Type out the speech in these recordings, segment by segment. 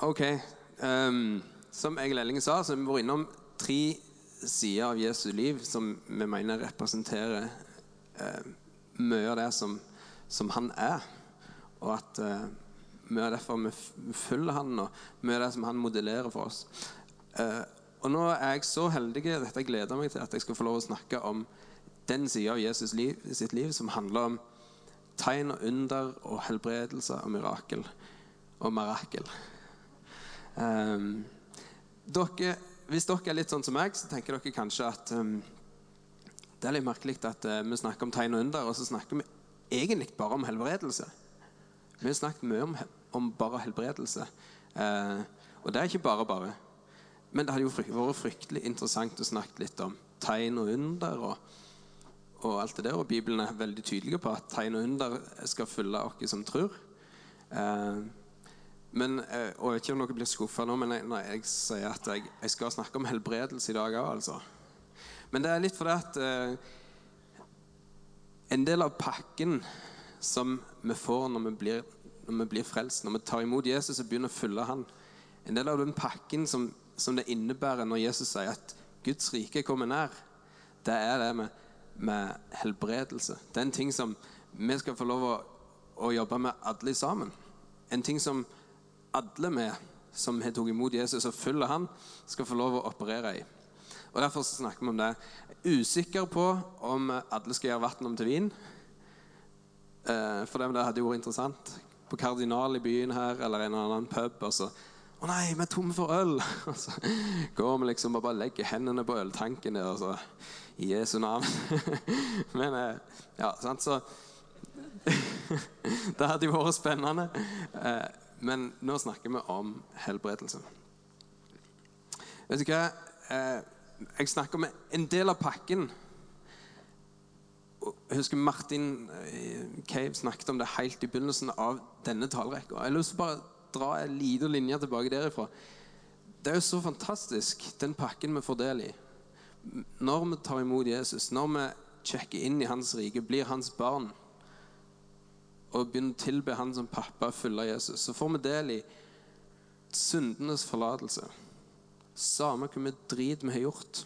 OK. Um, som Egil Elling sa, så har vi vært innom tre sider av Jesu liv som vi mener representerer uh, mye av det som, som han er. Og at uh, mye av derfor vi følger han, og mye av det som han modellerer for oss. Uh, og nå er jeg så heldig dette gleder jeg meg til at jeg skal få lov å snakke om den sida av Jesus liv, sitt liv som handler om tegn og under og helbredelse og mirakel. Og mirakel. Ehm, dere, hvis dere er litt sånn som meg, så tenker dere kanskje at um, det er litt merkelig at uh, vi snakker om tegn og under, og så snakker vi egentlig bare om helbredelse. Vi har snakket mye om, om bare helbredelse. Uh, og det er ikke bare bare. Men det hadde jo frykt, vært fryktelig interessant å snakke litt om tegn og under. og og alt det der, og Bibelen er veldig tydelig på at tegn og under skal følge oss som tror. Eh, men, eh, og Jeg vet ikke om dere blir skuffa nå, men når jeg sier at jeg, jeg skal snakke om helbredelse i dag òg, altså. Men det er litt fordi at eh, en del av pakken som vi får når vi, blir, når vi blir frelst, når vi tar imot Jesus og begynner å følge han, en del av den pakken som, som det innebærer når Jesus sier at Guds rike kommer nær, det er det med med helbredelse. Det er en ting som vi skal få lov å, å jobbe med alle sammen. En ting som alle vi som har tatt imot Jesus og følger han, skal få lov å operere i. Og Derfor snakker vi om det. Jeg er usikker på om alle skal gjøre vann om til vin. Eh, for det, hadde jo vært interessant. På Kardinal i byen her, eller en eller annen pub. og så å nei, vi er tomme for øl! Og så går vi liksom og bare legger hendene på øltanken der, og så I Jesu navn. Men eh, ja, sant, så Det hadde jo vært spennende. Men nå snakker vi om helbredelse. Vet du hva? Eh, Jeg snakker om en del av pakken. Jeg husker Martin eh, Cave snakket om det helt i begynnelsen av denne talerekka. Jeg har lyst til å bare dra en liten linje tilbake derifra. Det er jo så fantastisk, den pakken vi får del i. Når vi tar imot Jesus, når vi sjekker inn i hans rike, blir hans barn og begynner å tilbe han som pappa følge Jesus, så får vi del i syndenes forlatelse. Samme hvor mye drit vi har gjort,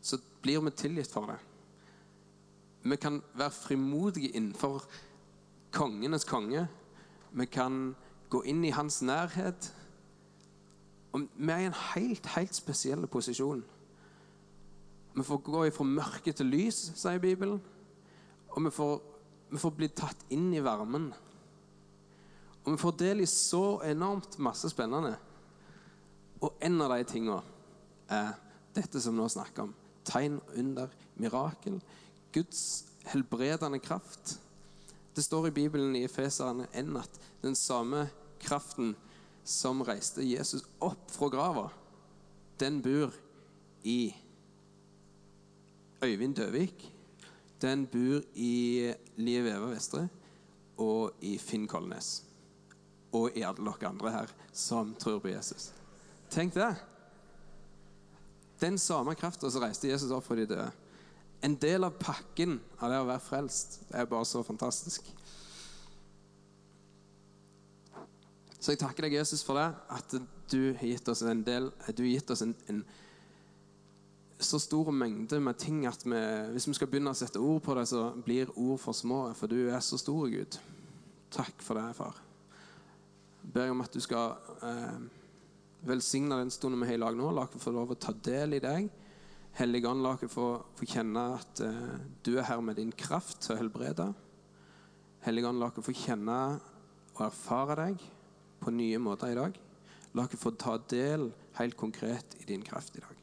så blir vi tilgitt for det. Vi kan være frimodige innenfor kongenes konge. Vi kan gå inn i hans nærhet. Og vi er i en helt, helt spesiell posisjon. Vi får gå fra mørke til lys, sier Bibelen. Og vi får, vi får bli tatt inn i varmen. Og vi får del i så enormt masse spennende. Og en av de tingene er dette som vi nå snakker om. Tegn under mirakel. Guds helbredende kraft. Det står i Bibelen i Efeserne 1 at den samme kraften som reiste Jesus opp fra grava, den bor i Øyvind Døvik. Den bor i Liv Eva Vestre og i Finn Kolnes. Og i alle dere andre her som tror på Jesus. Tenk det. Den samme krafta som reiste Jesus opp fra de døde. En del av pakken av det å være frelst. Det er bare så fantastisk. Så jeg takker deg, Jesus, for det. At du har gitt oss en del Du har gitt oss en, en så stor mengde med ting at vi, hvis vi skal begynne å sette ord på det, så blir ord for små. For du er så stor, Gud. Takk for det, far. Jeg ber om at du skal eh, velsigne den stunden vi har i lag nå. La oss få lov å ta del i deg. Hellige Ånd, la oss få, kjenne at eh, du er her med din kraft til å helbrede. Hellige Ånd, la oss få kjenne og erfare deg på nye måter i dag. La oss få ta del helt konkret i din kraft i dag.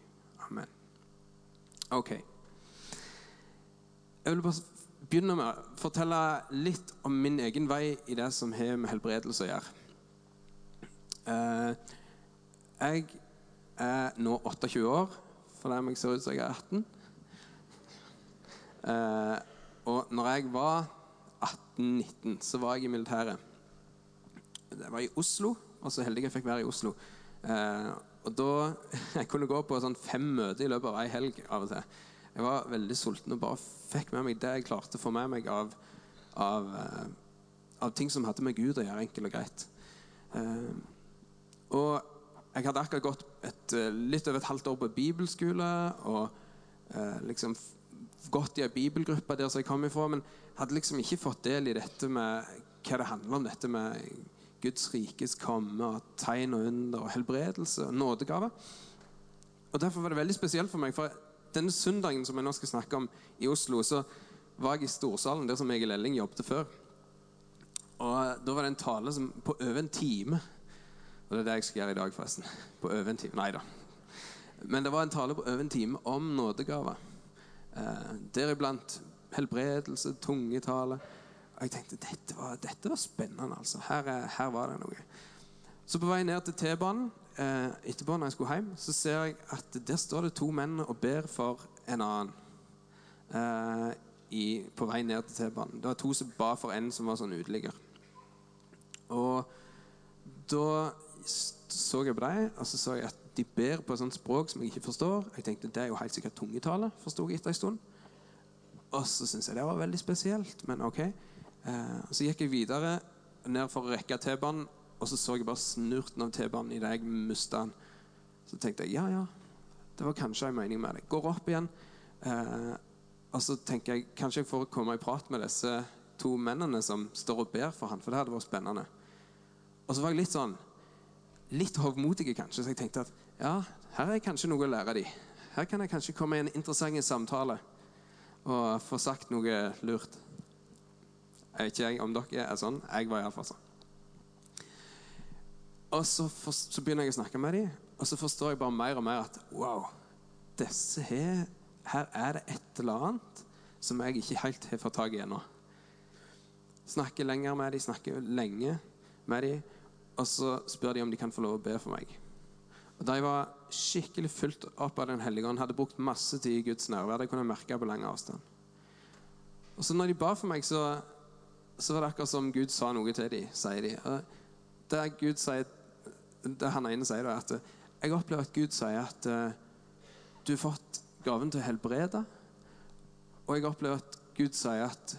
Ok. Jeg vil bare begynne med å fortelle litt om min egen vei i det som har med helbredelse å gjøre. Eh, jeg er nå 28 år, for det meg ser ut som jeg er 18. Eh, og når jeg var 18-19, så var jeg i militæret. Det var i Oslo, og så heldig jeg fikk være i Oslo. Eh, og da Jeg kunne gå på sånn fem møter i løpet av ei helg av og til. Jeg var veldig sulten og bare fikk med meg det jeg klarte å få med meg av, av, eh, av ting som hadde med Gud å gjøre, enkelt og greit. Eh, Og jeg hadde akkurat gått et, eh, litt over et halvt år på bibelskole og liksom gått i ei bibelgruppe der som jeg kom ifra, men hadde liksom ikke fått del i dette med hva det handler om, dette med Guds rikes komme og tegn og under og helbredelse og nådegave. Og Derfor var det veldig spesielt for meg. For denne søndagen som jeg nå skal snakke om i Oslo, så var jeg i Storsalen, der som Egil Elling jobbet før. Og Da var det en tale som, på over en time. Og det er det jeg skal gjøre i dag, forresten. På over en time. Nei da. Men det var en tale på over en time om nådegaver. Eh, deriblant helbredelse, tungetale. Og jeg tenkte dette var, dette var spennende, altså. Her, er- her var det noe. Så på vei ned til T-banen eh, etterpå når jeg skulle hjem, så ser jeg at der står det to menn og ber for en annen. Eh, i, på vei ned til T-banen. Det var to som ba for en som var sånn uteligger. Og da så jeg på dem, og så så jeg at de ber på et sånt språk som jeg ikke forstår. Jeg tenkte det er jo helt sikkert tungetale, forsto jeg etter en stund. Og så syntes jeg det var veldig spesielt, men ok. Eh, så gikk jeg videre ned for å rekke T-banen, og så så jeg bare snurten av T-banen idet jeg mista den. Så tenkte jeg ja, ja, det var kanskje en mening med det. Går opp igjen, eh, og så tenker jeg kanskje jeg får komme i prat med disse to mennene som står og ber for han, for det hadde vært spennende. Og så var jeg litt sånn litt hovmodig, kanskje, så jeg tenkte at ja, her er kanskje noe å lære de. Her kan jeg kanskje komme i en interessant samtale og få sagt noe lurt. Jeg vet ikke om dere er sånn. Jeg var iallfall sånn. Og så, for, så begynner jeg å snakke med dem, og så forstår jeg bare mer og mer at wow, disse her, her er det et eller annet som jeg ikke helt har fått tak i ennå. Snakker lenger med dem, snakker lenge med dem, og så spør de om de kan få lov å be for meg. Og De var skikkelig fulgt opp av Den hellige ånd, hadde brukt masse tid i Guds nærvær. Det kunne jeg merke på lang avstand. Og så når de ba for meg, så, så var det akkurat som Gud sa noe til dem, sier de. Det Gud sier, det han ene sier, da, at jeg opplever at Gud sier at eh, du har fått gaven til å helbrede. Og jeg opplever at Gud sier at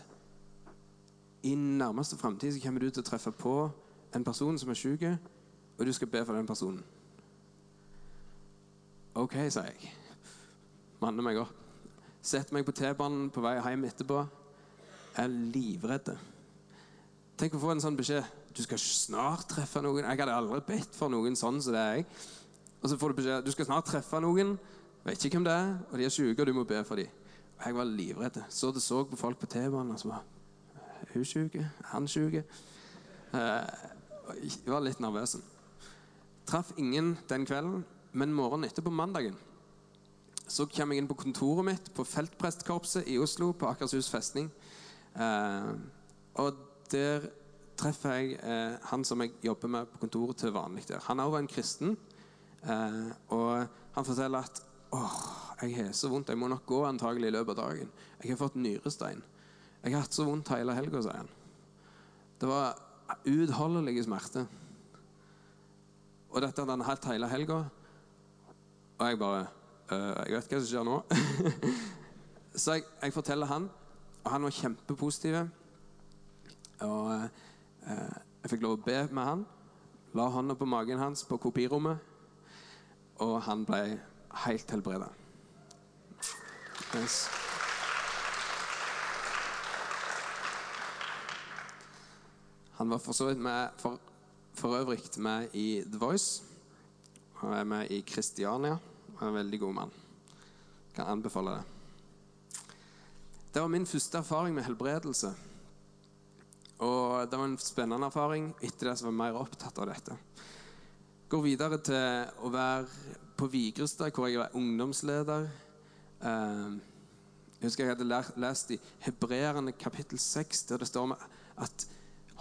i nærmeste framtid kommer du til å treffe på en person som er syk, og du skal be for den personen. OK, sier jeg. Manner meg opp. Setter meg på T-banen på vei hjem etterpå. Jeg Er livredd. Tenk å få en sånn beskjed. Du skal snart treffe noen. Jeg hadde aldri bedt for noen sånn som det er jeg. Og så får du beskjed du skal snart treffe noen. Vet ikke hvem det er, og de er syke, og du må be for dem. Og jeg var livredd. Så det så på folk på T-banen og så var Er hun? Er han syk? Eh, jeg var litt nervøs. Traff ingen den kvelden, men morgenen etter på mandagen så kom jeg inn på kontoret mitt på Feltprestkorpset i Oslo, på Akershus festning. Eh, og der treffer jeg eh, han som jeg jobber med på kontoret til vanlig der. Han er også en kristen, eh, og han forteller at åh, jeg har så vondt, jeg må nok gå antagelig i løpet av dagen. Jeg har fått nyrestein. Jeg har hatt så vondt hele helga, sier han. Det var uutholdelige smerte. Og dette hadde han hatt hele helga. Og jeg bare «Øh, Jeg vet hva som skjer nå. så jeg, jeg forteller han, og han var kjempepositiv. Og eh, jeg fikk lov å be med han. La hånda på magen hans på kopirommet. Og han ble helt helbreda. Yes. Han var for så vidt med for, for øvrig med i The Voice. Han er med i Kristiania. Han er en veldig god mann. Kan anbefale det. Det var min første erfaring med helbredelse. Og det var en spennende erfaring. Etter det så var jeg mer opptatt av dette. Går videre til å være på Vigrestad, hvor jeg var ungdomsleder. Eh, Jeg husker jeg hadde lest i Hebreerne kapittel 6, der det står at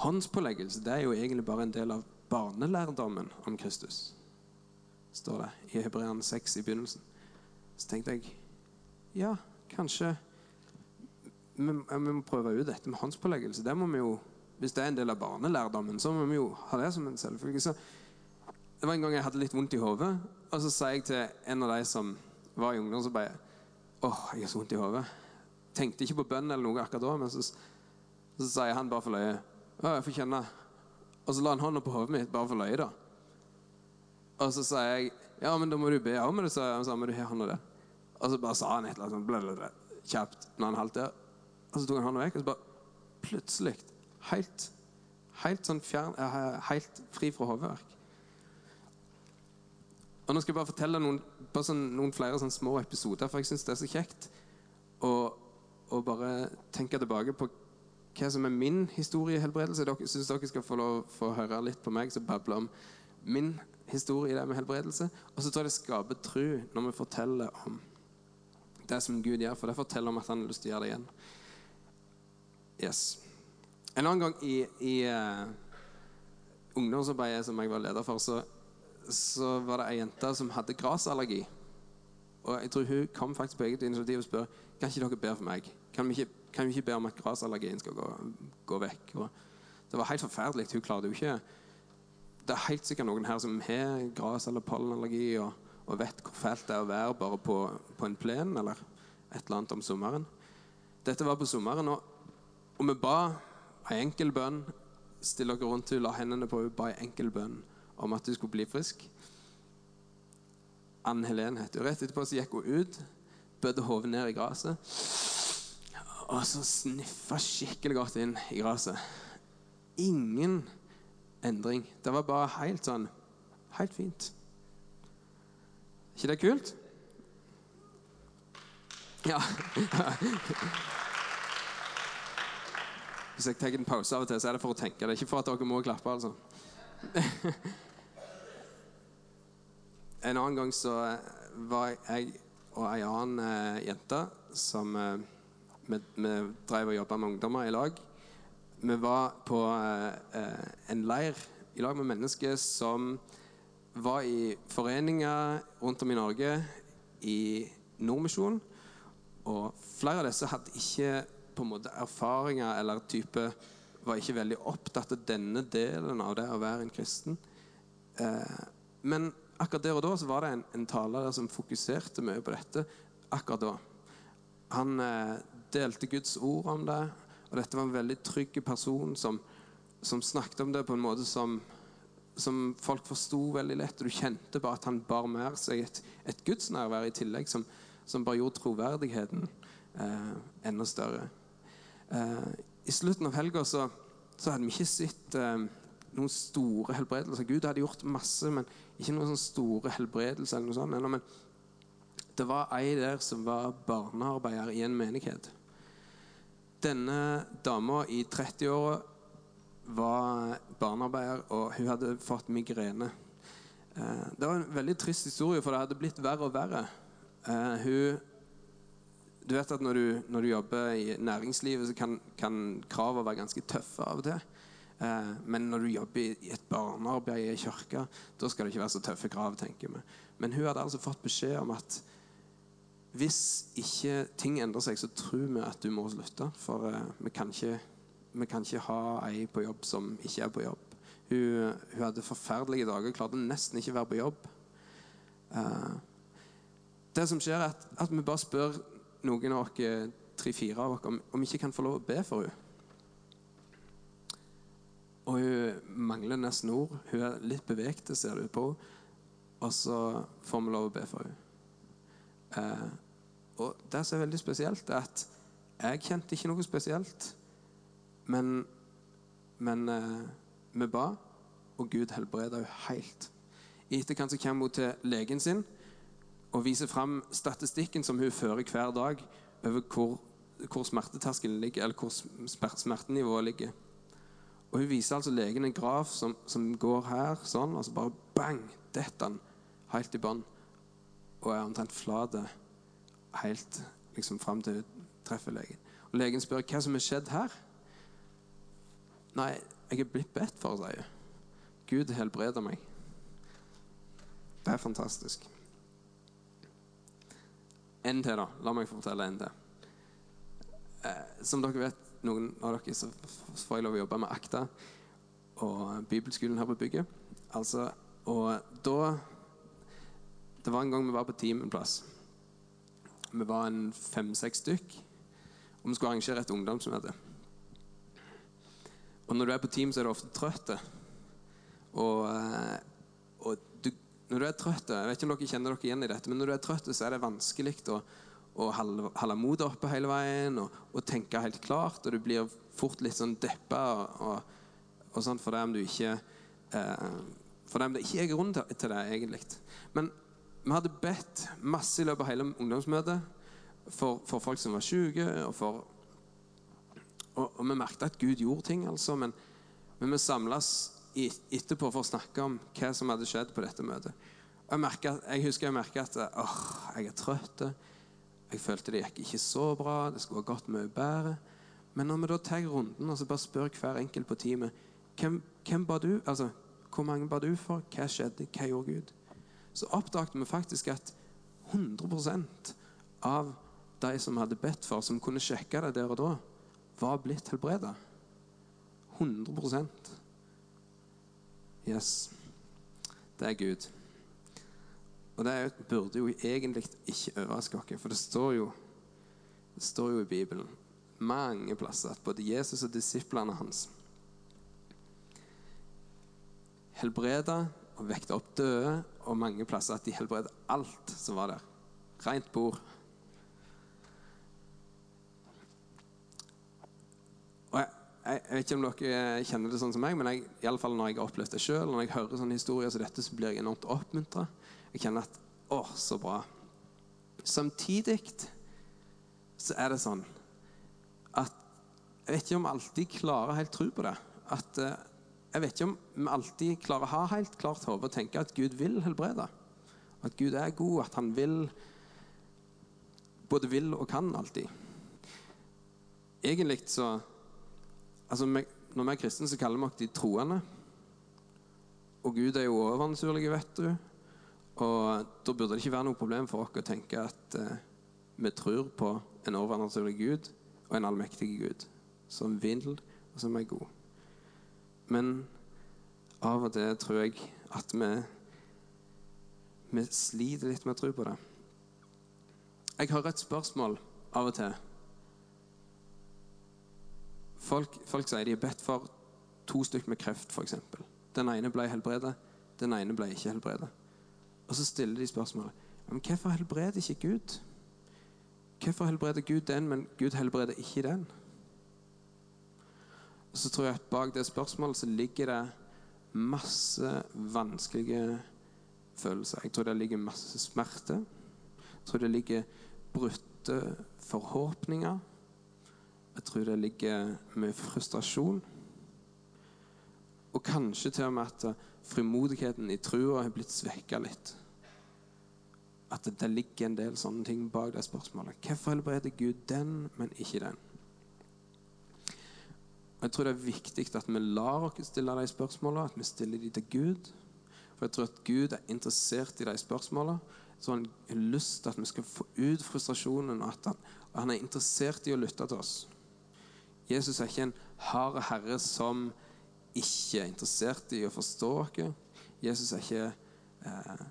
håndspåleggelse det er jo egentlig bare en del av barnelærdommen om Kristus. Står det i Hebreerne 6 i begynnelsen. Så tenkte jeg ja, kanskje vi, vi må prøve ut dette med håndspåleggelse. Det må vi jo, Hvis det er en del av barnelærdommen, så må vi jo ha det som en selvfølge. Så det var en gang jeg hadde litt vondt i hodet, og så sa jeg til en av de som var i ungdomsarbeidet Åh, jeg har så vondt i hodet. Tenkte ikke på bønn eller noe akkurat da, men så, så sier han bare for løye Å, jeg får kjenne. Og så la han hånda på hodet mitt bare for løye, da. Og så sa jeg ja, men da må du be om det. Så han sa må du ha hånda der. Og så bare sa han et eller annet sånn kjapt når han holdt der. Og så tok han hånda vekk, og så bare plutselig, helt, helt sånn fjern, eh, helt fri fra hodeverk. Og nå skal jeg bare fortelle noen, bare sånn, noen flere sånn små episoder, for jeg syns det er så kjekt å, bare tenke tilbake på hva som er min historiehelbredelse. Jeg syns dere skal få lov få høre litt på meg som babler om min historie i det med helbredelse. Og så tror jeg det skaper tro når vi forteller om det som Gud gjør, for det forteller om at han har lyst til å gjøre det igjen. Yes. En annen gang i, i uh, ungdomsarbeidet som jeg var leder for, så så var det ei jente som hadde grasallergi. Og jeg tror Hun kom faktisk på eget initiativ og spør kan ikke dere be for meg. Kan vi ikke, kan vi ikke be om at grasallergien skal gå, gå vekk? Og det var helt forferdelig. Hun klarte jo ikke Det er helt sikkert noen her som har gras- eller pollenallergi og, og, vet hvor fælt det er å være bare på, på, en plen eller et eller annet om sommeren. Dette var på sommeren, og, og vi ba ei enkel bønn. Still dere rundt henne, la hendene på henne, ba ei enkel bønn om at hun skulle bli frisk. Ann Helen het hun. Rett etterpå så gikk hun ut, bødde hodet ned i gresset. Og så sniffa skikkelig godt inn i gresset. Ingen endring. Det var bare helt sånn Helt fint. ikke det kult? Ja. Hvis jeg tar en pause av og til, så er det for å tenke. Det er ikke for at dere må klappe. altså. en annen gang så var jeg og ei annen eh, jente som eh, vi, vi drev og jobba med ungdommer i lag. Vi var på eh, en leir i lag med mennesker som var i foreninger rundt om i Norge i Nordmisjonen. Og flere av disse hadde ikke på en måte erfaringer eller type var ikke veldig opptatt av denne delen av det å være en kristen. Eh, men akkurat der og da så var det en, en taler som fokuserte mye på dette. akkurat da. Han eh, delte Guds ord om det, og dette var en veldig trygg person som, som snakket om det på en måte som, som folk forsto veldig lett. Og du kjente bare at han bar med seg et, et gudsnærvær i tillegg, som, som bare gjorde troverdigheten eh, enda større. Eh, i slutten av helga så, så, hadde vi ikke sett eh, noen store helbredelser. Gud hadde gjort masse, men ikke noen sånne store helbredelser. eller noe sånt. Men det var ei der som var barnearbeider i en menighet. Denne dama i 30-åra var barnearbeider, og hun hadde fått migrene. Eh, det var en veldig trist historie, for det hadde blitt verre og verre. Hun du vet at når du, når du, jobber i næringslivet, så kan, kan kravene være ganske tøffe av og til. Eh, men når du jobber i, et barnearbeid i ei kirke, da skal det ikke være så tøffe krav. tenker vi. Men hun hadde altså fått beskjed om at hvis ikke ting endrer seg, så tror vi at du må slutte. For eh, vi, kan ikke, vi, kan ikke, ha ei på jobb som ikke er på jobb. Hun, hun hadde forferdelige dager, klarte nesten ikke å være på jobb. Eh, det som skjer, er at, at vi bare spør noen av dere, tre-fire av dere, om, vi ikke kan få lov å be for henne. Og hun mangler nesten ord. Hun er litt bevegt, det ser du på Og så får vi lov å be for henne. Eh, og det som er veldig spesielt, er at jeg kjente ikke noe spesielt. Men, men eh, vi ba, og Gud helbreda henne helt. I etterkant så kommer hun til legen sin og viser fram statistikken som hun fører hver dag over hvor, hvor ligger, eller hvor smertenivået ligger. Og Hun viser altså legen en graf som, som går her, sånn, og så bare bang, detter han helt i bånn. Og er omtrent flat helt liksom fram til hun treffer legen. Og Legen spør hva som er skjedd her. Nei, jeg er blitt bedt for, sier hun. Gud helbreder meg. Det er fantastisk. En til, da. La meg fortelle en til. Eh, som dere vet, noen av dere, så får jeg lov å jobbe med AKTA og bibelskolen her på bygget. Altså, og da Det var en gang vi var på team en plass. Vi var en fem-seks stykk. Og vi skulle arrangere et ungdomsmøte. Og når du er på team, så er du ofte trøtt. Og, eh, du, er trøtt Jeg vet ikke om dere kjenner dere igjen i dette, men når du er trøtt, så er det vanskelig å, å holde, holde motet oppe hele veien og, og, tenke helt klart. Og du blir fort litt sånn deppa og, og, og for det om du ikke eh, Fordi om det ikke er grunn til, til det, egentlig. Men vi hadde bedt masse i løpet av hele ungdomsmøtet for, for folk som var syke, og for og, og, vi merket at Gud gjorde ting, altså, men, men vi samles etterpå for å snakke om hva som hadde skjedd på dette møtet. Jeg, merket, jeg husker jeg merket at åh, jeg er trøtt. Jeg følte det gikk ikke så bra. Det skulle ha gått mye bedre. Men når vi da tar runden og så bare spør hver enkelt på teamet hvem, hvem ba du? Altså, hvor mange ba du for? Hva skjedde? Hva gjorde Gud? Så oppdaget vi faktisk at 100% av de som hadde bedt for, som kunne sjekke det der og da, var blitt helbreda. 100 Yes. Det er Gud. Og det burde jo egentlig ikke overraske oss, for det står, jo, det står jo i Bibelen mange plasser at både Jesus og disiplene hans helbreda og vekta opp døde, og mange plasser at de helbreda alt som var der. Rent bord. Jeg, jeg, vet ikke om dere kjenner det sånn som meg, men jeg, i alle fall når jeg har opplevd det sjøl, når jeg hører sånne historier som dette, så blir jeg enormt oppmuntra. Jeg kjenner at Å, så bra. Samtidig så er det sånn at jeg vet ikke om vi alltid klarer helt tro på det. At eh, jeg vet ikke om vi alltid klarer å ha helt klart hode og tenke at Gud vil helbrede. At Gud er god, at han vil Både vil og kan alltid. Egentlig så altså, Når vi er kristne, så kaller vi oss de troende. Og Gud er jo overnaturlig, vet du. Og da burde det ikke være noe problem for oss å tenke at eh, vi tror på en overnaturlig Gud og en allmektig Gud som vil, og som er god. Men av og til tror jeg at vi, vi sliter litt med å tro på det. Jeg har et spørsmål av og til Folk, folk sier de har bedt for to stykker med kreft, f.eks. Den ene ble helbredet, den ene ble ikke helbredet. Og så stiller de spørsmålet men hvorfor helbreder ikke Gud? Hvorfor helbreder Gud den, men Gud helbreder ikke den? Og så tror jeg at Bak det spørsmålet så ligger det masse vanskelige følelser. Jeg tror det ligger masse smerte. Jeg tror det ligger brutte forhåpninger. Jeg tror det ligger mye frustrasjon. Og kanskje til og med at frimodigheten i trua har blitt svekka litt. At det, ligger en del sånne ting bak det spørsmålet. Hvorfor helbreder Gud den, men ikke den? Jeg tror det er viktig at vi lar oss stille de spørsmålene, at vi stiller de til Gud. For jeg tror at Gud er interessert i de spørsmålene. Så han har lyst til at vi skal få ut frustrasjonen, og at han, og han er interessert i å lytte til oss. Jesus er ikke en hard herre som ikke er interessert i å forstå oss. Jesus er ikke eh,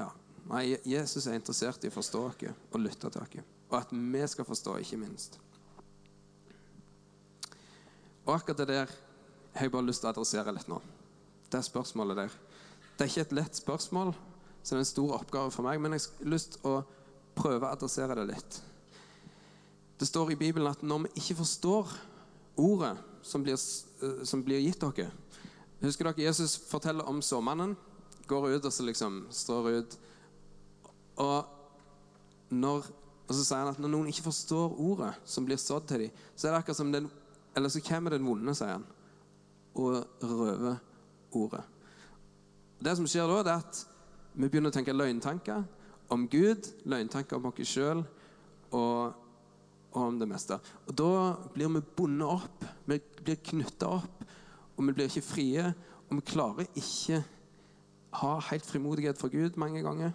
ja, Nei, Jesus er interessert i å forstå oss og lytte til oss. Og at vi skal forstå, ikke minst. Og akkurat det der har jeg bare lyst til å adressere litt nå. Det spørsmålet der. Det er ikke et lett spørsmål, så det er en stor oppgave for meg, men jeg har lyst til å prøve å adressere det litt. Det står i Bibelen at når vi ikke forstår ordet som blir, eh, som blir gitt dere Husker dere Jesus forteller om såmannen? Går ut og så liksom står ut. Og, når, og så sier han at når noen ikke forstår ordet som blir sådd til dem, så er det akkurat som den, eller så kommer den vonde, sier han, og røver ordet. Det som skjer da, det er at vi begynner å tenke løgntanker om Gud, løgntanker om oss sjøl. Og og om det meste. Og Da blir vi bundet opp, vi blir knytta opp, og vi blir ikke frie. Og vi klarer ikke ha helt frimodighet for Gud mange ganger.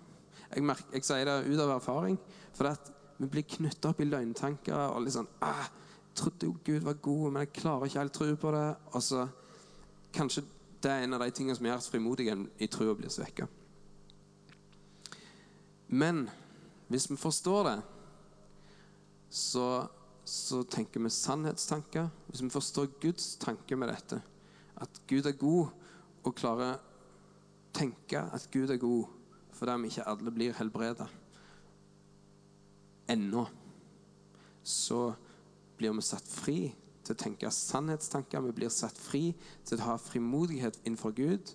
Jeg, merker, jeg sier det ut av erfaring. For at vi blir knytta opp i løgntanker og sånn ah, 'Trodde jo Gud var god, men jeg klarer ikke helt tro på det.' Og så Kanskje det er en av de tingene som gjør at frimodigheten i trua blir svekka. Men hvis vi forstår det så, så tenker vi sannhetstanker. Hvis vi forstår Guds tanke med dette, at Gud er god og klarer å tenke at Gud er god fordi om ikke alle blir helbreda ennå, så blir vi satt fri til å tenke sannhetstanker. Vi blir satt fri til å ha frimodighet innenfor Gud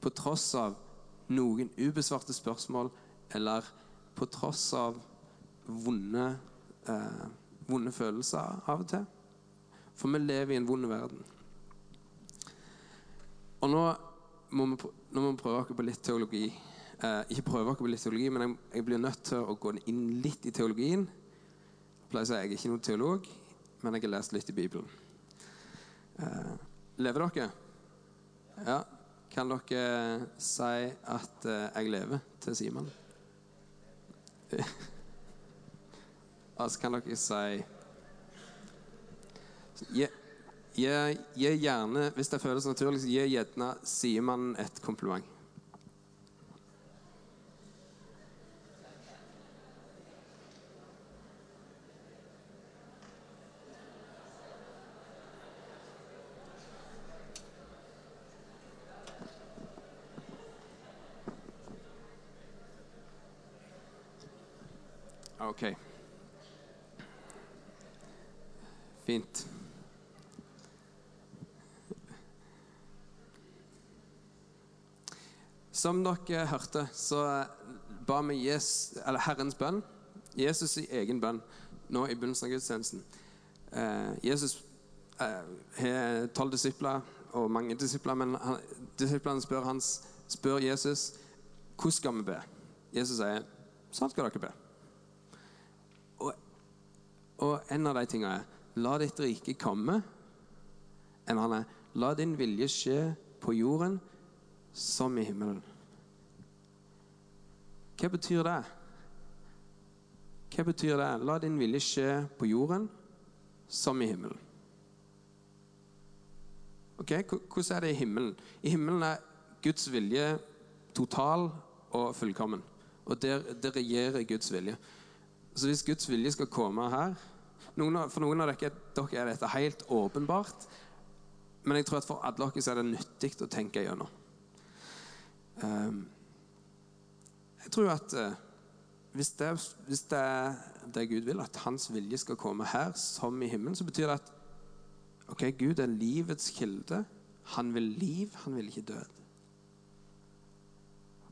på tross av noen ubesvarte spørsmål eller på tross av vonde, eh, vonde følelser av og til. For vi lever i en vond verden. Og nå må vi, nå må vi prøve oss på litt teologi. Eh, ikke prøve oss på litt teologi, men jeg, jeg, blir nødt til å gå inn litt i teologien. Jeg pleier å si jeg er ikke noen teolog, men jeg har lest litt i Bibelen. Eh, lever dere? Ja. Kan dere si at eh, jeg lever til Simen? Altså kan dere si Gi, gi, gi gjerne, hvis det føles naturlig, så gi gjerne sidemannen et kompliment. OK. Fint. Som dere hørte, så ba vi Jesus, Herrens bønn, Jesus i egen bønn, nå i begynnelsen av gudstjenesten. Eh, Jesus eh, har tolv disipler og mange disipler, men han, disiplene spør, hans, spør Jesus hvordan skal vi be. Jesus sier sånn skal dere be. Og, og en av de tingene er la ditt rike komme. Enn han er la din vilje skje på jorden som i himmelen. Hva betyr det? Hva betyr det? La din vilje skje på jorden som i himmelen. Ok, Hvordan er det i himmelen? I himmelen er Guds vilje total og fullkommen. Og der, der regjerer Guds vilje. Så hvis Guds vilje skal komme her noen, For noen av dere, dere er dette helt åpenbart. Men jeg tror at for alle dere så er det nyttig å tenke gjennom. Um, jeg tror at uh, hvis, det, hvis det er det Gud vil, at hans vilje skal komme her som i himmelen, så betyr det at ok, Gud er livets kilde. Han vil liv, han vil ikke død.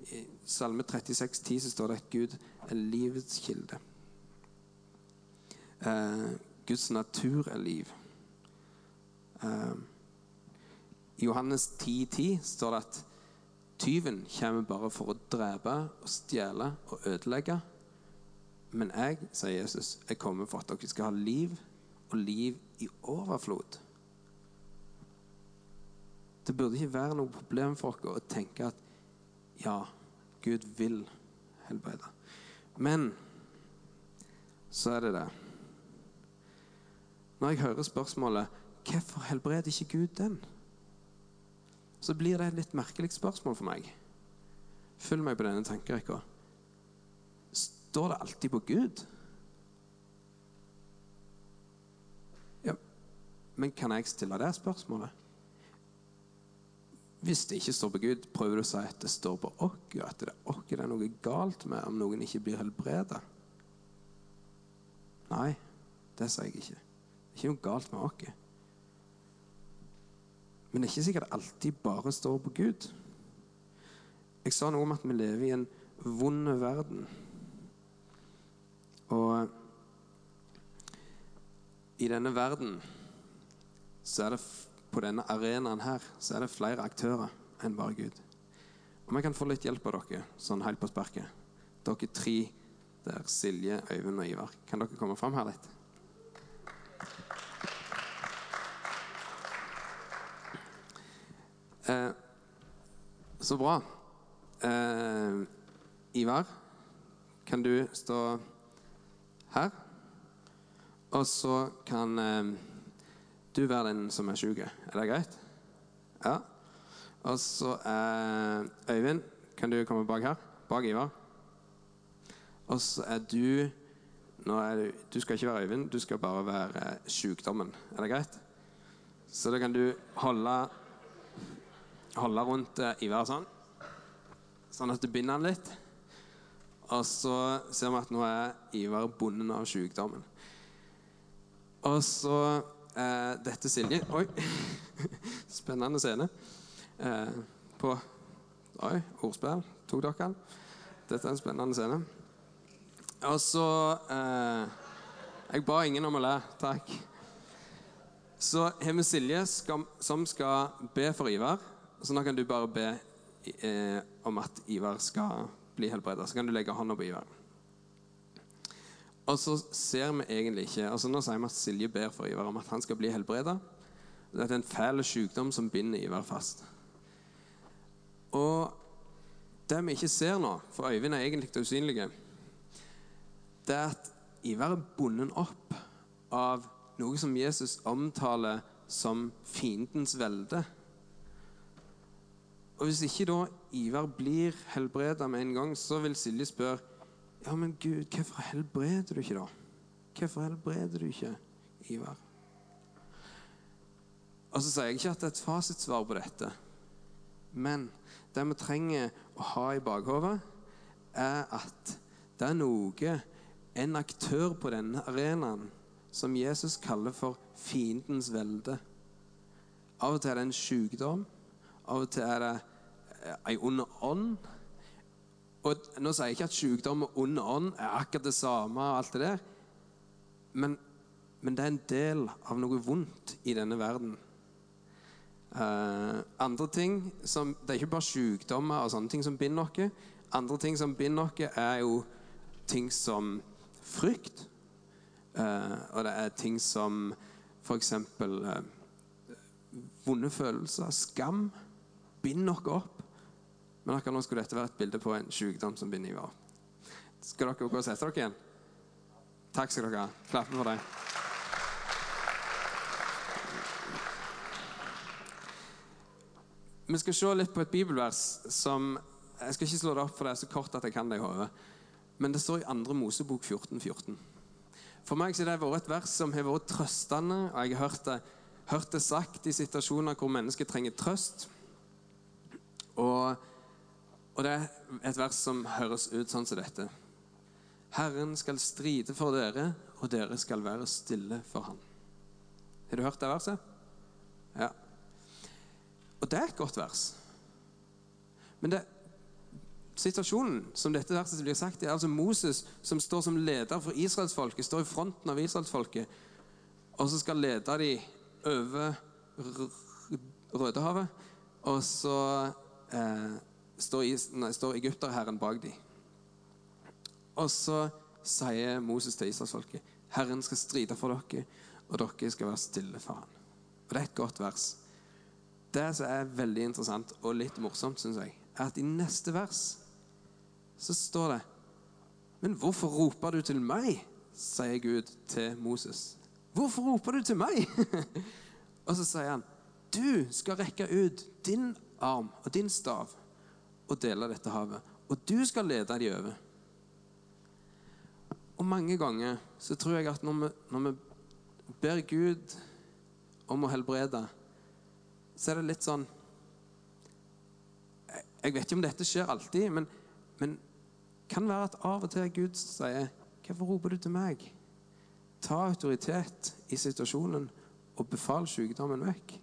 I Salme 36, 10 så står det at Gud er livets kilde. Uh, Guds natur er liv. Uh, I Johannes 10, 10 står det at Tyven kommer bare for å drepe og stjele og ødelegge. Men jeg, sier Jesus, jeg kommer for at dere skal ha liv, og liv i overflod. Det burde ikke være noe problem for dere å tenke at ja, Gud vil helbrede. Men så er det det. Når jeg hører spørsmålet hvorfor helbreder ikke Gud den? så blir det et litt merkelig spørsmål for meg. Følg meg på denne tankerekka. Står det alltid på Gud? Ja, men kan jeg stille det spørsmålet? Hvis det ikke står på Gud, prøver du å si at det står på oss, at det er oss det er noe galt med om noen ikke blir helbreda? Nei, det sier jeg ikke. Det er ikke noe galt med oss. Men det er ikke sikkert alltid bare står på Gud. Jeg sa noe om at vi lever i en vond verden. Og i denne verden så er det på denne arenaen her så er det flere aktører enn bare Gud. Om jeg kan få litt hjelp av dere, sånn helt på sparket. Dere tre der, Silje, Øyvind og Ivar. Kan dere komme fram her litt? Eh, så bra. Eh, Ivar, kan du stå her? Og så kan eh, du være den som er sjuk. Er det greit? Ja. Og så eh, Øyvind, kan du komme bak her? Bak Ivar. Og så er du nå er du, du skal ikke være Øyvind, du skal bare være sykdommen. Er det greit? Så da kan du holde holde rundt uh, Ivar sånn. sånn at du binder han litt. Og så ser vi at nå er Ivar bonden av sykdommen. Og så eh, dette Silje Oi! Spennende scene. Eh, på Oi, ordspill. Tok dere den? Dette er en spennende scene. Og så eh, Jeg ba ingen om å le. Takk. Så har vi Silje som skal be for Ivar. Så nå kan du bare be eh, om at Ivar skal bli helbredet. Så kan du legge hånda på Ivar. Og så ser vi egentlig ikke altså Nå sier vi at Silje ber for Ivar om at han skal bli helbredet. Det er en fæl sykdom som binder Ivar fast. Og det vi ikke ser nå, for Øyvind er egentlig usynlige, det er at Ivar er bundet opp av noe som Jesus omtaler som fiendens velde. Og Hvis ikke da Ivar blir helbredet med en gang, så vil Silje spørre ja, men Gud, hvorfor helbreder du ikke da? Hvorfor helbreder du ikke Ivar? Og så sier jeg ikke at det er et fasitsvar på dette. Men det vi trenger å ha i bakhodet, er at det er noe, en aktør på denne arenaen, som Jesus kaller for fiendens velde. Av og til er det en sykdom. Av og til er det ei ond ånd. Og Nå sier jeg ikke at sykdom og ond ånd er akkurat det samme, og alt det der, men, men det er en del av noe vondt i denne verden. Uh, andre ting som, Det er ikke bare sykdommer og sånne ting som binder noe. Andre ting som binder noe, er jo ting som frykt. Uh, og det er ting som f.eks. Uh, eh, vonde følelser, skam. Binder dere opp. Men akkurat nå skulle dette være et bilde på en sykdom som binder Ivar. Skal dere gå og sette dere igjen? Takk skal dere ha. Klappe for det. Vi skal se litt på et bibelvers som Jeg skal ikke slå det opp, for det er så kort at jeg kan det i hodet. Men det står i 2. Mosebok 14, 14. For meg har det vært et vers som har vært trøstende, og jeg har hørt det, hørt det sagt i situasjoner hvor mennesker trenger trøst. Og og det er et vers som høres ut sånn som dette. Herren skal stride for dere, og dere skal være stille for ham. Har du hørt det verset? Ja. Og det er et godt vers. Men det, situasjonen som dette verset blir sagt, er altså Moses som står som leder for israelsfolket, står i fronten av israelsfolket, og så skal lede de over Rødehavet, og så eh, står, står egypterherren bak dem. Og så sier Moses til Israelsfolket Herren skal stride for dere, og dere skal være stille for ham. Og Det er et godt vers. Det som er veldig interessant og litt morsomt, syns jeg, er at i neste vers så står det Men hvorfor roper du til meg? sier Gud til Moses. Hvorfor roper du til meg? og så sier han, du skal rekke ut din arm og din stav og dele dette havet. Og du skal lede de over. Og mange ganger så tror jeg at når vi, når vi ber Gud om å helbrede, så er det litt sånn Jeg vet ikke om dette skjer alltid, men, men kan være at av og til Gud sier 'Hvorfor roper du til meg?' Ta autoritet i situasjonen og befal sykdommen vekk.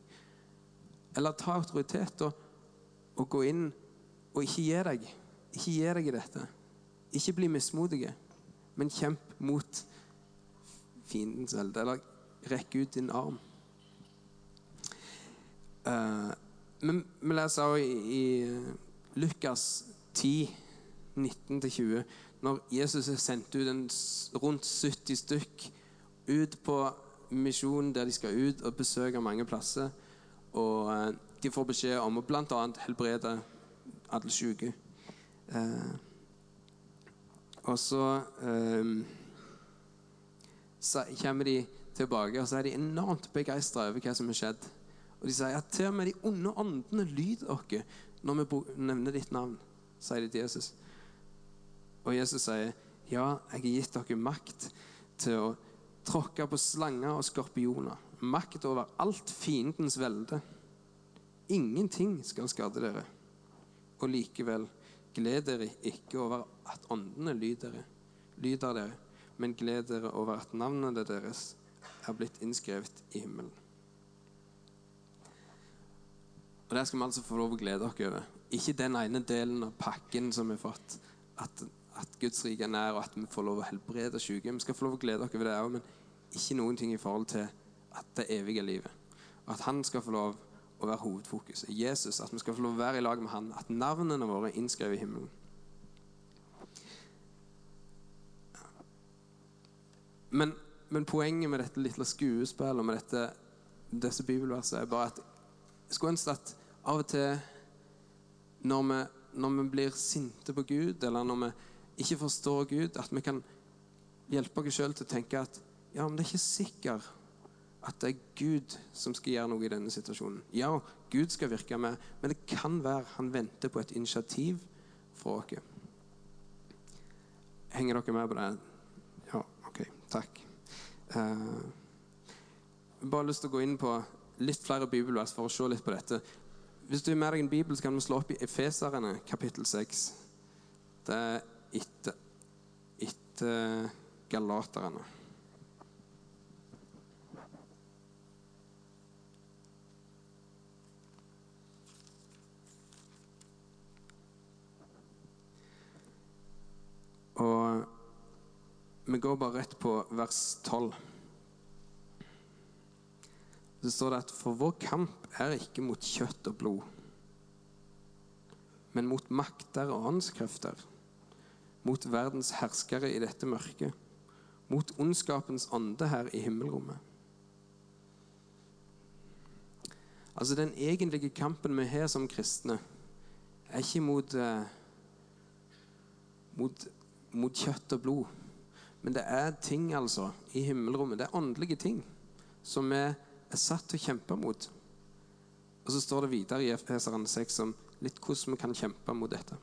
Eller ta autoritet og, og gå inn og ikke gi deg. Ikke gi deg i dette. Ikke bli mismodige, men kjemp mot fiendens velde. Eller rekk ut din arm. Uh, men vi leser også i, i Lukas 10, 19-20, når Jesus er sendt ut en, rundt 70 stykk ut på misjon der de skal ut og besøke mange plasser. Og uh, de får beskjed om å bl.a. helbrede alle syke. Eh, og så eh, så kommer de tilbake, og så er de enormt begeistra over hva som har skjedd. Og de sier at til og med de onde åndene lyder oss når vi nevner ditt navn, sier de til Jesus. Og Jesus sier, ja, jeg har gitt dere makt til å tråkke på slanger og skorpioner. Makt over alt fiendens velde. Ingenting skal skade dere og likevel Gled dere ikke over at åndene lyder, dere, men gled dere over at navnene deres er blitt innskrevet i himmelen. Og Det skal vi altså få lov å glede oss over. Ikke den ene delen av pakken som vi har fått, at, at Guds rike er nær, og at vi får lov å helbrede syke. Vi skal få lov å glede oss over det òg, men ikke noen ting i forhold til at det evige livet. At han skal få lov å være hovedfokuset. Jesus, At vi skal få lov å være i lag med han. At navnene våre er innskrevet i himmelen. Men, men poenget med dette lille skuespillet og med dette, disse bibelversene er bare at jeg skulle ønske at av og til når vi, når vi blir sinte på Gud, eller når vi ikke forstår Gud, at vi kan hjelpe oss sjøl til å tenke at ja, men det er ikke sikkert at det er Gud som skal gjøre noe i denne situasjonen. Ja, Gud skal virke med, men det kan være han venter på et initiativ fra oss. Henger dere med på det? Ja, OK. Takk. Uh, bare lyst til å gå inn på litt flere bibelvers for å se litt på dette. Hvis du har med deg en bibel, så kan vi slå opp i Efeserne kapittel 6. Det er etter, etter Galaterne. Vi går bare rett på vers 12. Så står det at for vår kamp er ikke mot kjøtt og blod, men mot makter og åndskrefter, mot verdens herskere i dette mørket, mot ondskapens ånde her i himmelrommet. Altså Den egentlige kampen vi har som kristne, er ikke mot, eh, mot mot kjøtt og blod. Men det er ting altså i himmelrommet, det er åndelige ting, som vi er satt til å kjempe mot. Og så står det videre i Efeseren 6 om litt hvordan vi kan kjempe mot dette.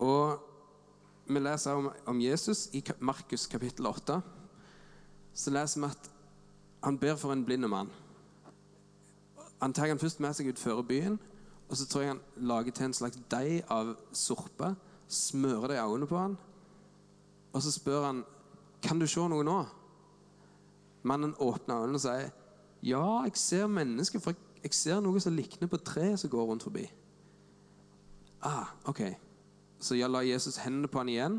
Og vi leser om, om Jesus i Markus kapittel 8. Så leser vi at han ber for en blind mann. Han tar han først med seg ut før byen, og så tror jeg han lager til en slags deig av sorpe smører det i øynene på han, og så spør han kan du se noe nå. Mannen åpner øynene og sier ja, jeg ser mennesker, for jeg ser noe som likner på treet som går rundt forbi. Ah, ok. Så jeg la Jesus hendene på han igjen,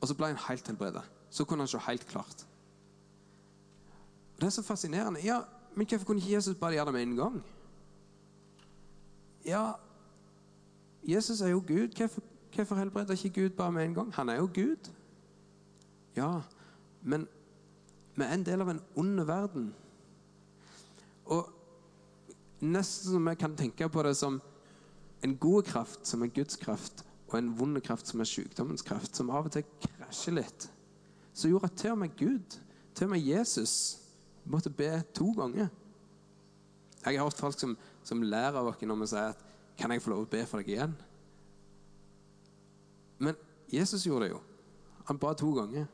og så ble han helt helbredet. Så kunne han se helt klart. Det er så fascinerende. Ja, Men hvorfor kunne ikke Jesus bare gjøre det med en gang? Ja, Jesus er jo Gud. Hvorfor Hvorfor helbreder ikke Gud bare med en gang? Han er jo Gud. Ja, men vi er en del av en ond verden. Og nesten som vi kan tenke på det som en god kraft, som er Guds kraft, og en vond kraft, som er sykdommens kraft, som av og til krasjer litt. Så gjorde at til og med Gud, til og med Jesus, måtte be to ganger. Jeg har hørt folk som, som lærer av oss når vi sier at 'Kan jeg få lov å be for deg igjen?' Men Jesus gjorde det jo. Han ba to ganger.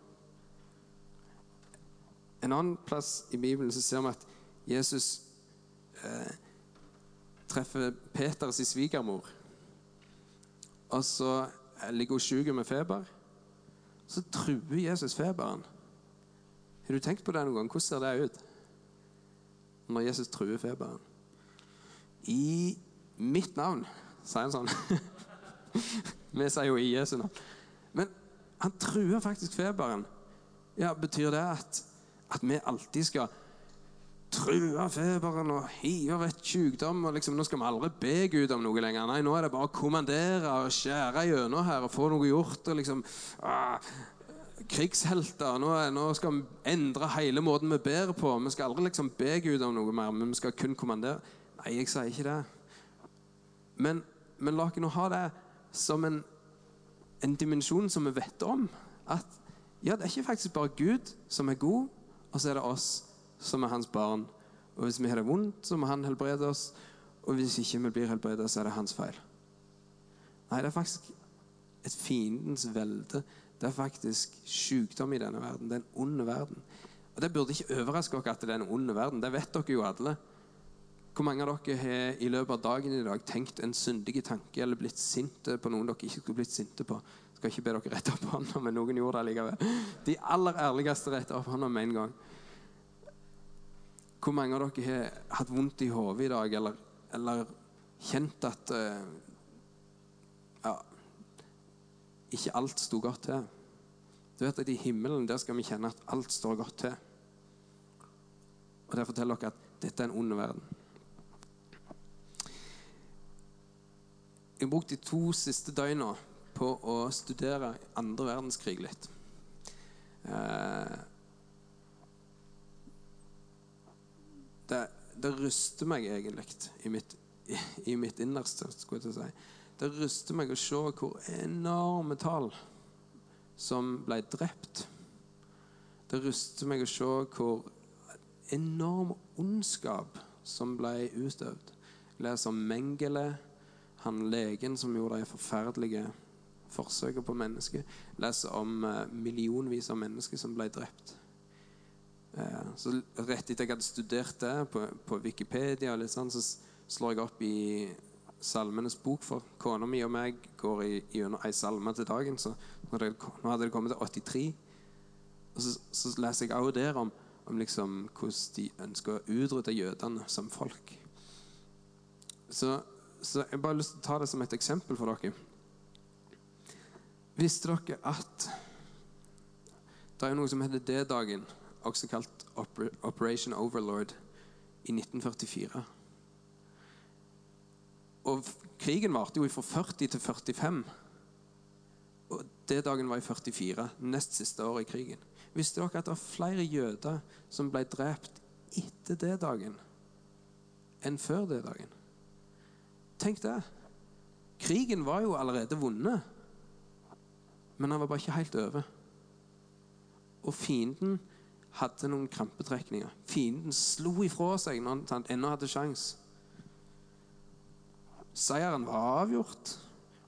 En annen plass i Bibelen så ser vi at Jesus eh, treffer Peters svigermor. Og så ligger hun syk med feber. Så truer Jesus feberen. Har du tenkt på det noen gang? Hvordan ser det ut når Jesus truer feberen? I mitt navn, sier han sånn. Vi sier jo i Jesu navn. Men han truer faktisk feberen. Ja, Betyr det at, at vi alltid skal true feberen og hive vekk sykdom? og liksom, Nå skal vi aldri be Gud om noe lenger. Nei, nå er det bare å kommandere og skjære gjennom her og få noe gjort. og liksom, ah, Krigshelter. Nå, nå, skal vi endre hele måten vi ber på. Vi skal aldri liksom be Gud om noe mer, men vi skal kun kommandere. Nei, jeg sier ikke det. Men, men la oss nå ha det som en, en dimensjon som vi vet om. At ja, det er ikke faktisk bare Gud som er god, og så er det oss som er hans barn. Og hvis vi har det vondt, så må han helbrede oss. Og hvis ikke vi blir helbredet, så er det hans feil. Nei, det er faktisk et fiendens velde. Det er faktisk sykdom i denne verden. Det er en ond verden. Og Det burde ikke overraske oss at det er en ond verden. Det vet dere jo alle. Hvor mange av dere har i løpet av dagen i dag tenkt en syndig tanke eller blitt sinte på noen dere ikke skulle blitt sinte på? Skal ikke be dere rette opp hånda, men noen gjorde det likevel. De aller ærligste retter opp hånda med en gang. Hvor mange av dere har hatt vondt i hodet i dag, eller, eller kjent at uh, ja, ikke alt sto godt til? Du vet at I himmelen der skal vi kjenne at alt står godt til. Og Det forteller dere at dette er en ond verden. Jeg har brukt de to siste døgna på å studere andre verdenskrig litt. Eh, det, det ryster meg egentlig i mitt, i, i mitt innerste, skulle jeg si. Det ryster meg å se hvor enorme tall som ble drept. Det ryster meg å se hvor enorm ondskap som ble utøvd. Jeg leser om Mengele, han legen som gjorde de forferdelige forsøkene på mennesker. Leser om uh, millionvis av mennesker som ble drept. Uh, så Rett etter jeg hadde studert det på, på Wikipedia, sånn, så slår jeg opp i Salmenes bok, for kona mi og meg går gjennom ei salme til dagen. Så det, nå hadde det kommet til 83. Og så, så leser jeg også der om, om liksom hvordan de ønsker å utrydde jødene som folk. Så, så jeg bare har lyst til å ta det som et eksempel for dere. Visste dere at det er noe som heter D-dagen, også kalt Operation Overlord, i 1944? Og krigen varte jo fra 40 til 45. Og D-dagen var i 44, nest siste året i krigen. Visste dere at det var flere jøder som ble drept etter D-dagen enn før det dagen? Tenk det. Krigen var jo allerede vunnet, men han var bare ikke helt over. Og fienden hadde noen krampetrekninger. Fienden slo ifra seg når han ennå hadde sjanse. Seieren var avgjort,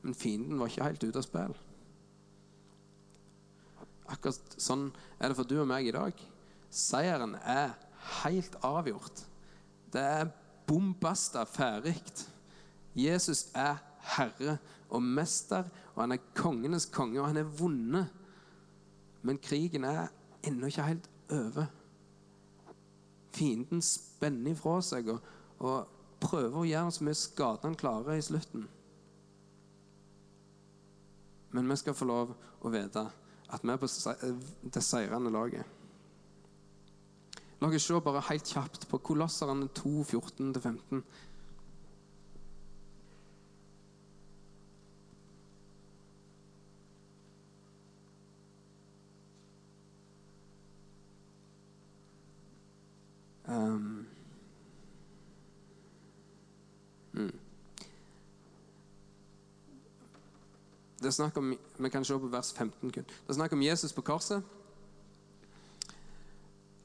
men fienden var ikke helt ute av spill. Akkurat sånn er det for du og meg i dag. Seieren er helt avgjort. Det er bombasta ferdig. Jesus er herre og mester, og han er kongenes konge, og han er vunnet. Men krigen er ennå ikke helt over. Fienden spenner ifra seg og, og prøver å gjøre så mye skade han klarer i slutten. Men vi skal få lov å vite at vi er på det seirende laget. La oss se bare helt kjapt på Kolosserne 2, 14-15. Er snakk om, Vi kan se på vers 15 kun. Det er snakk om Jesus på korset.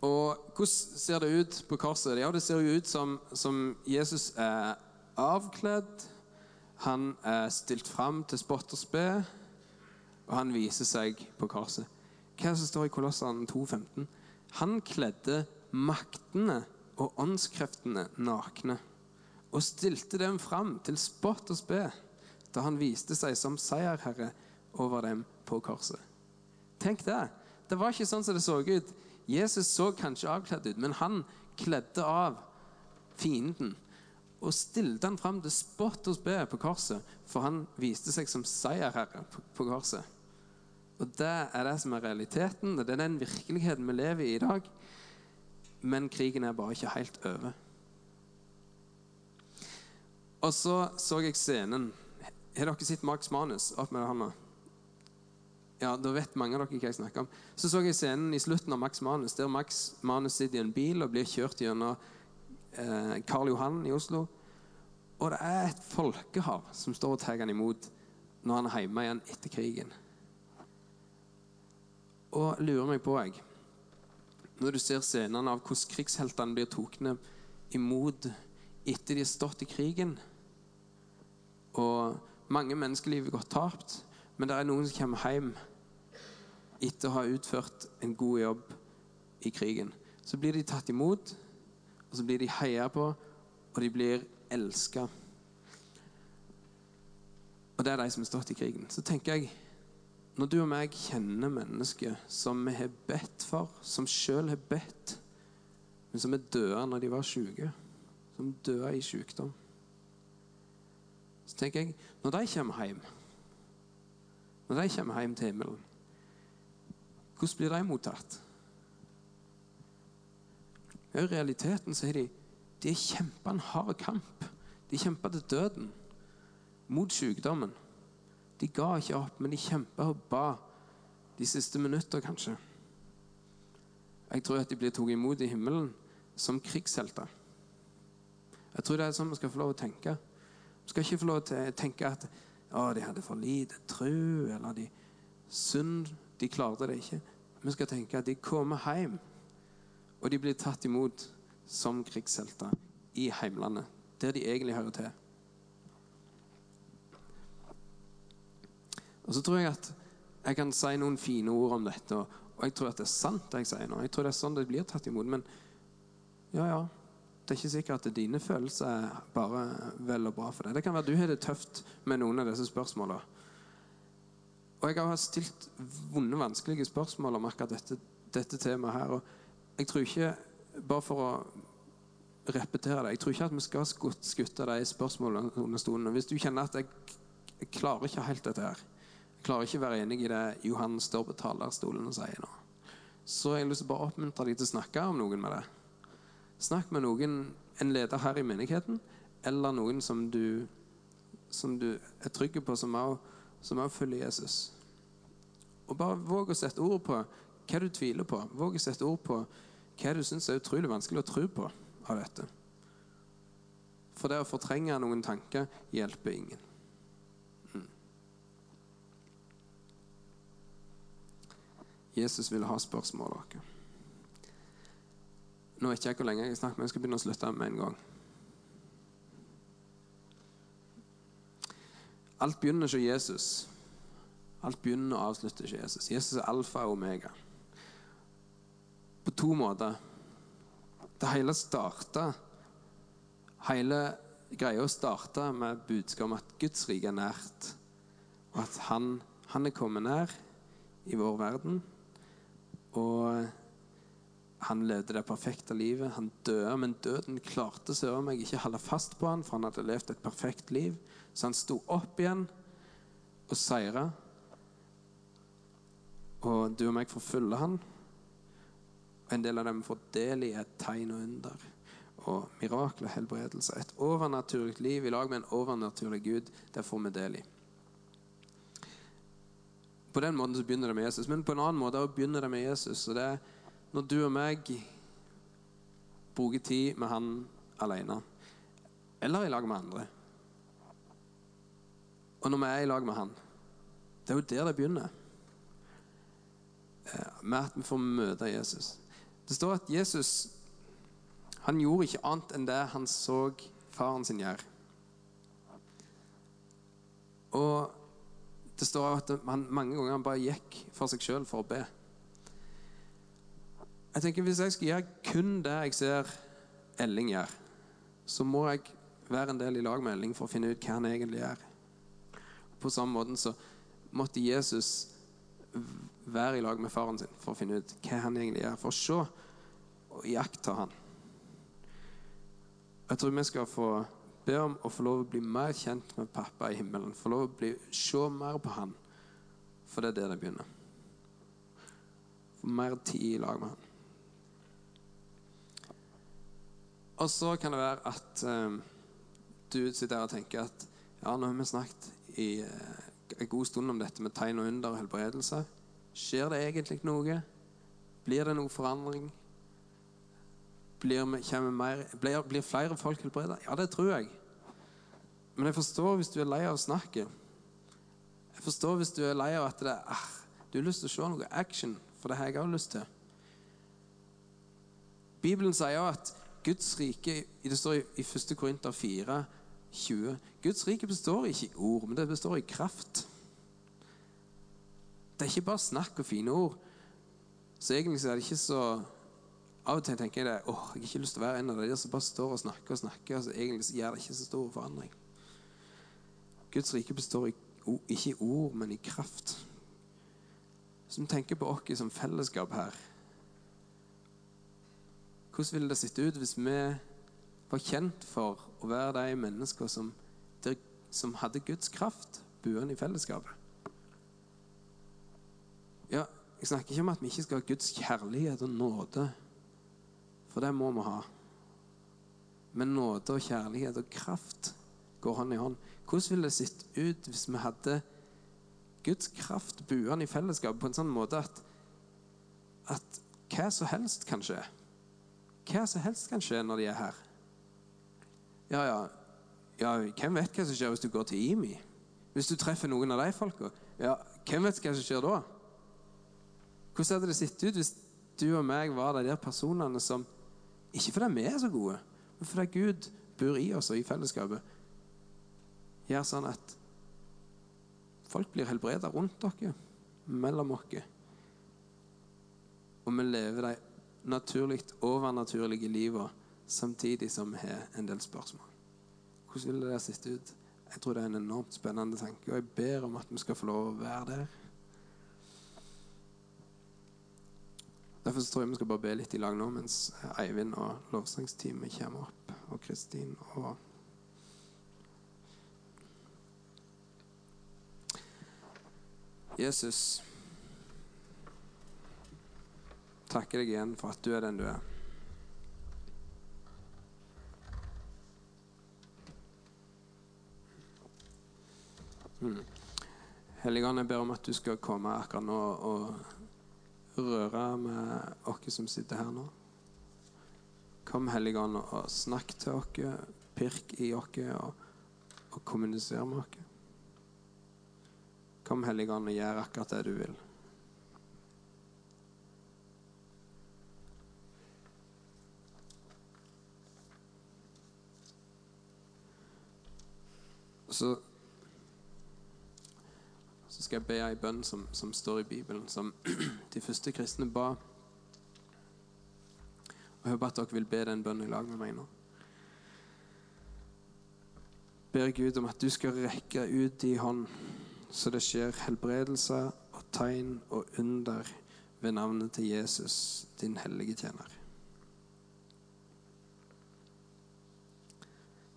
Og hvordan ser det ut på korset? Ja, Det ser jo ut som, som Jesus er avkledd. Han er stilt fram til spott og spe, og han viser seg på korset. Hva er det som står i Kolossene 2,15? Han kledde maktene og åndskreftene nakne og stilte dem fram til spott og spe da han viste seg som seierherre over dem på korset. Tenk det. Det var ikke sånn som det så ut. Jesus så kanskje avkledd ut, men han kledde av fienden og stilte han fram til spott og spe på korset, for han viste seg som seierherre på korset. Og Det er det som er realiteten, det er den virkeligheten vi lever i i dag. Men krigen er bare ikke helt over. Og så så jeg scenen. Har dere sett Max Manus? Opp med hånda. Ja, Da vet mange av dere hva jeg snakker om. Så så jeg scenen i slutten av Max Manus, der Max Manus sitter i en bil og blir kjørt gjennom eh, Karl Johan i Oslo. Og det er et folkehav som står og tar han imot når han er hjemme igjen etter krigen. Og lurer meg på, jeg Når du ser scenene av hvordan krigsheltene blir tatt imot etter de har stått i krigen og mange menneskeliv går tapt, men det er noen som kommer hjem etter å ha utført en god jobb i krigen. Så blir de tatt imot, og så blir de heia på, og de blir elska. Og det er de som har stått i krigen. Så tenker jeg Når du og meg kjenner mennesker som vi har bedt for, som sjøl har bedt, men som er døde når de var syke, som døde i sykdom Så tenker jeg Når de kommer hjem, når de kommer hjem til himmelen, hvordan blir de mottatt? I realiteten så er de de kjempa en hard kamp. De kjempa til døden mot sykdommen. De ga ikke opp, men de kjempa og ba de siste minutter, kanskje. Jeg tror at de blir tatt imot i himmelen som krigshelter. Jeg tror det er sånn vi skal få lov å tenke. Skal ikke få lov til å tenke at å, de hadde for lite tru, eller de synd, de klarte det ikke. Vi skal tenke at de kommer hjem, og de blir tatt imot som krigshelter i heimlandet, der de egentlig hører til. Og så tror jeg at jeg kan si noen fine ord om dette, og jeg tror at det er sant, det jeg sier nå. Jeg tror det er sånn det blir tatt imot. Men ja, ja. Det er ikke sikkert at dine følelser er bare vel og bra for deg. Det kan være du har det tøft med noen av disse spørsmålene. Og jeg har stilt vonde, vanskelige spørsmål om akkurat dette, dette temaet her. Og jeg tror ikke, bare for å repetere det, jeg tror ikke at vi skal skutte de spørsmålene under stolen. Hvis du kjenner at jeg, jeg klarer ikke helt dette her, jeg klarer ikke å være enig i det Johan står på talerstolen og sier nå, så jeg har lyst til å bare oppmuntre deg til å snakke om noen med det. Snakk med noen, en leder her i menigheten, eller noen som du, som du er trygg på, som også følger Jesus. Og bare våg å sette ord på hva du tviler på. Våg å sette ord på hva du syns er utrolig vanskelig å tro på av dette. For det å fortrenge noen tanker hjelper ingen. Mm. Jesus ville ha spørsmålet dere. Nå vet ikke jeg hvor lenge jeg har snakket, men jeg skal begynne å slutte med en gang. Alt begynner ikke Jesus. Alt begynner og avslutter ikke Jesus. Jesus er alfa og omega. På to måter. Det hele starta Hele greia starta med budskap om at Guds rike er nært, og at han, han er kommet nær i vår verden. Og han levde det perfekte livet. Han døde, men døden klarte søren meg ikke holde fast på han, for han hadde levd et perfekt liv. Så han sto opp igjen og seira. Og du og meg får følge han. Og en del av dem får del i et tegn og under. Og mirakler, helbredelse. Et overnaturlig liv i lag med en overnaturlig Gud, det får vi del i. På den måten så begynner det med Jesus, men på en annen måte begynner det med Jesus. og det er når du og meg bruker tid med han alene, eller i lag med andre. Og når vi er i lag med han, det er jo der det begynner. Eh, med at vi får møte Jesus. Det står at Jesus han gjorde ikke annet enn det han så faren sin gjøre. Og det står at han mange ganger han bare gikk for seg sjøl for å be. Jeg tenker Hvis jeg skal gjøre kun det jeg ser Elling gjør, så må jeg være en del i lag med Elling for å finne ut hva han egentlig gjør. På samme måte så måtte Jesus være i lag med faren sin for å finne ut hva han egentlig gjør. For å se og iaktta han. Jeg tror vi skal få be om å få lov å bli mer kjent med pappa i himmelen. Få lov å bli, se mer på han. For det er det det begynner. Få mer tid i lag med han. Og så kan det være at um, du sitter her og tenker at ja, nå har vi snakket i uh, en god stund om dette med tegn og under og helbredelse. Skjer det egentlig noe? Blir det noe forandring? Blir, mer, blir, blir flere folk helbredet? Ja, det tror jeg. Men jeg forstår hvis du er lei av snakket. Jeg forstår hvis du er lei av at det, er, du har lyst til å se noe action, for det har jeg også lyst til. Bibelen sier at Guds rike Det står i 1. Korinter 4, 20. Guds rike består ikke i ord, men det består i kraft. Det er ikke bare snakk og fine ord. Så egentlig er det ikke så Av og til tenker jeg det, åh, jeg har ikke lyst til å være en av de som bare står og snakker og snakker, så egentlig så gjør det ikke så stor forandring. Guds rike består i, ikke i ord, men i kraft. Så vi tenker på oss som fellesskap her Hvordan ville det sett ut hvis vi var kjent for å være de mennesker som, som hadde Guds kraft buende i fellesskapet? Ja, jeg snakker ikke om at vi ikke skal ha Guds kjærlighet og nåde, for det må vi ha. Men nåde og kjærlighet og kraft går hånd i hånd. Hvordan ville det sett ut hvis vi hadde Guds kraft buende i fellesskapet på en sånn måte at, at hva som helst kan skje? Hva som helst kan skje når de er her. Ja, ja, ja, hvem vet hva som skjer hvis du går til IMI? Hvis du treffer noen av de folka? Ja, hvem vet hva som skjer da? Hvordan hadde det sett ut hvis du og meg var de der personene som Ikke fordi vi er så gode, men fordi Gud bor i oss og i fellesskapet. Gjør sånn at folk blir helbreda rundt dere, mellom oss. Og vi lever de naturlig overnaturlige livet samtidig som vi har en del spørsmål. Hvordan ville det sett ut? Jeg tror det er en enormt spennende tanke, og jeg ber om at vi skal få lov å være der. Derfor tror jeg vi skal bare be litt i lag nå mens Eivind og lovsangsteamet kommer opp, og Kristin og Jesus, takker deg igjen for at du er den du er. Mm. Helligånd, jeg ber om at du skal komme akkurat nå og røre med oss som sitter her nå. Kom, Helligånd, og snakk til oss, pirk i oss og, og kommuniser med oss. Kom, Helligånd, og gjør akkurat det du vil. Så så skal jeg be ei bønn som, som står i Bibelen, som de første kristne ba. Og Jeg håper at dere vil be den bønnen i lag med meg nå. Ber Gud om at du skal rekke ut din hånd, så det skjer helbredelse og tegn og under ved navnet til Jesus, din hellige tjener.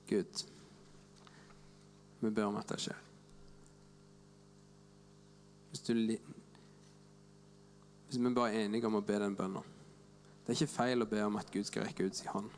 Gud, vi ber om at det skjer. Hvis, du, hvis vi bare er enige om å be den bønnen Det er ikke feil å be om at Gud skal rekke ut sin hånd.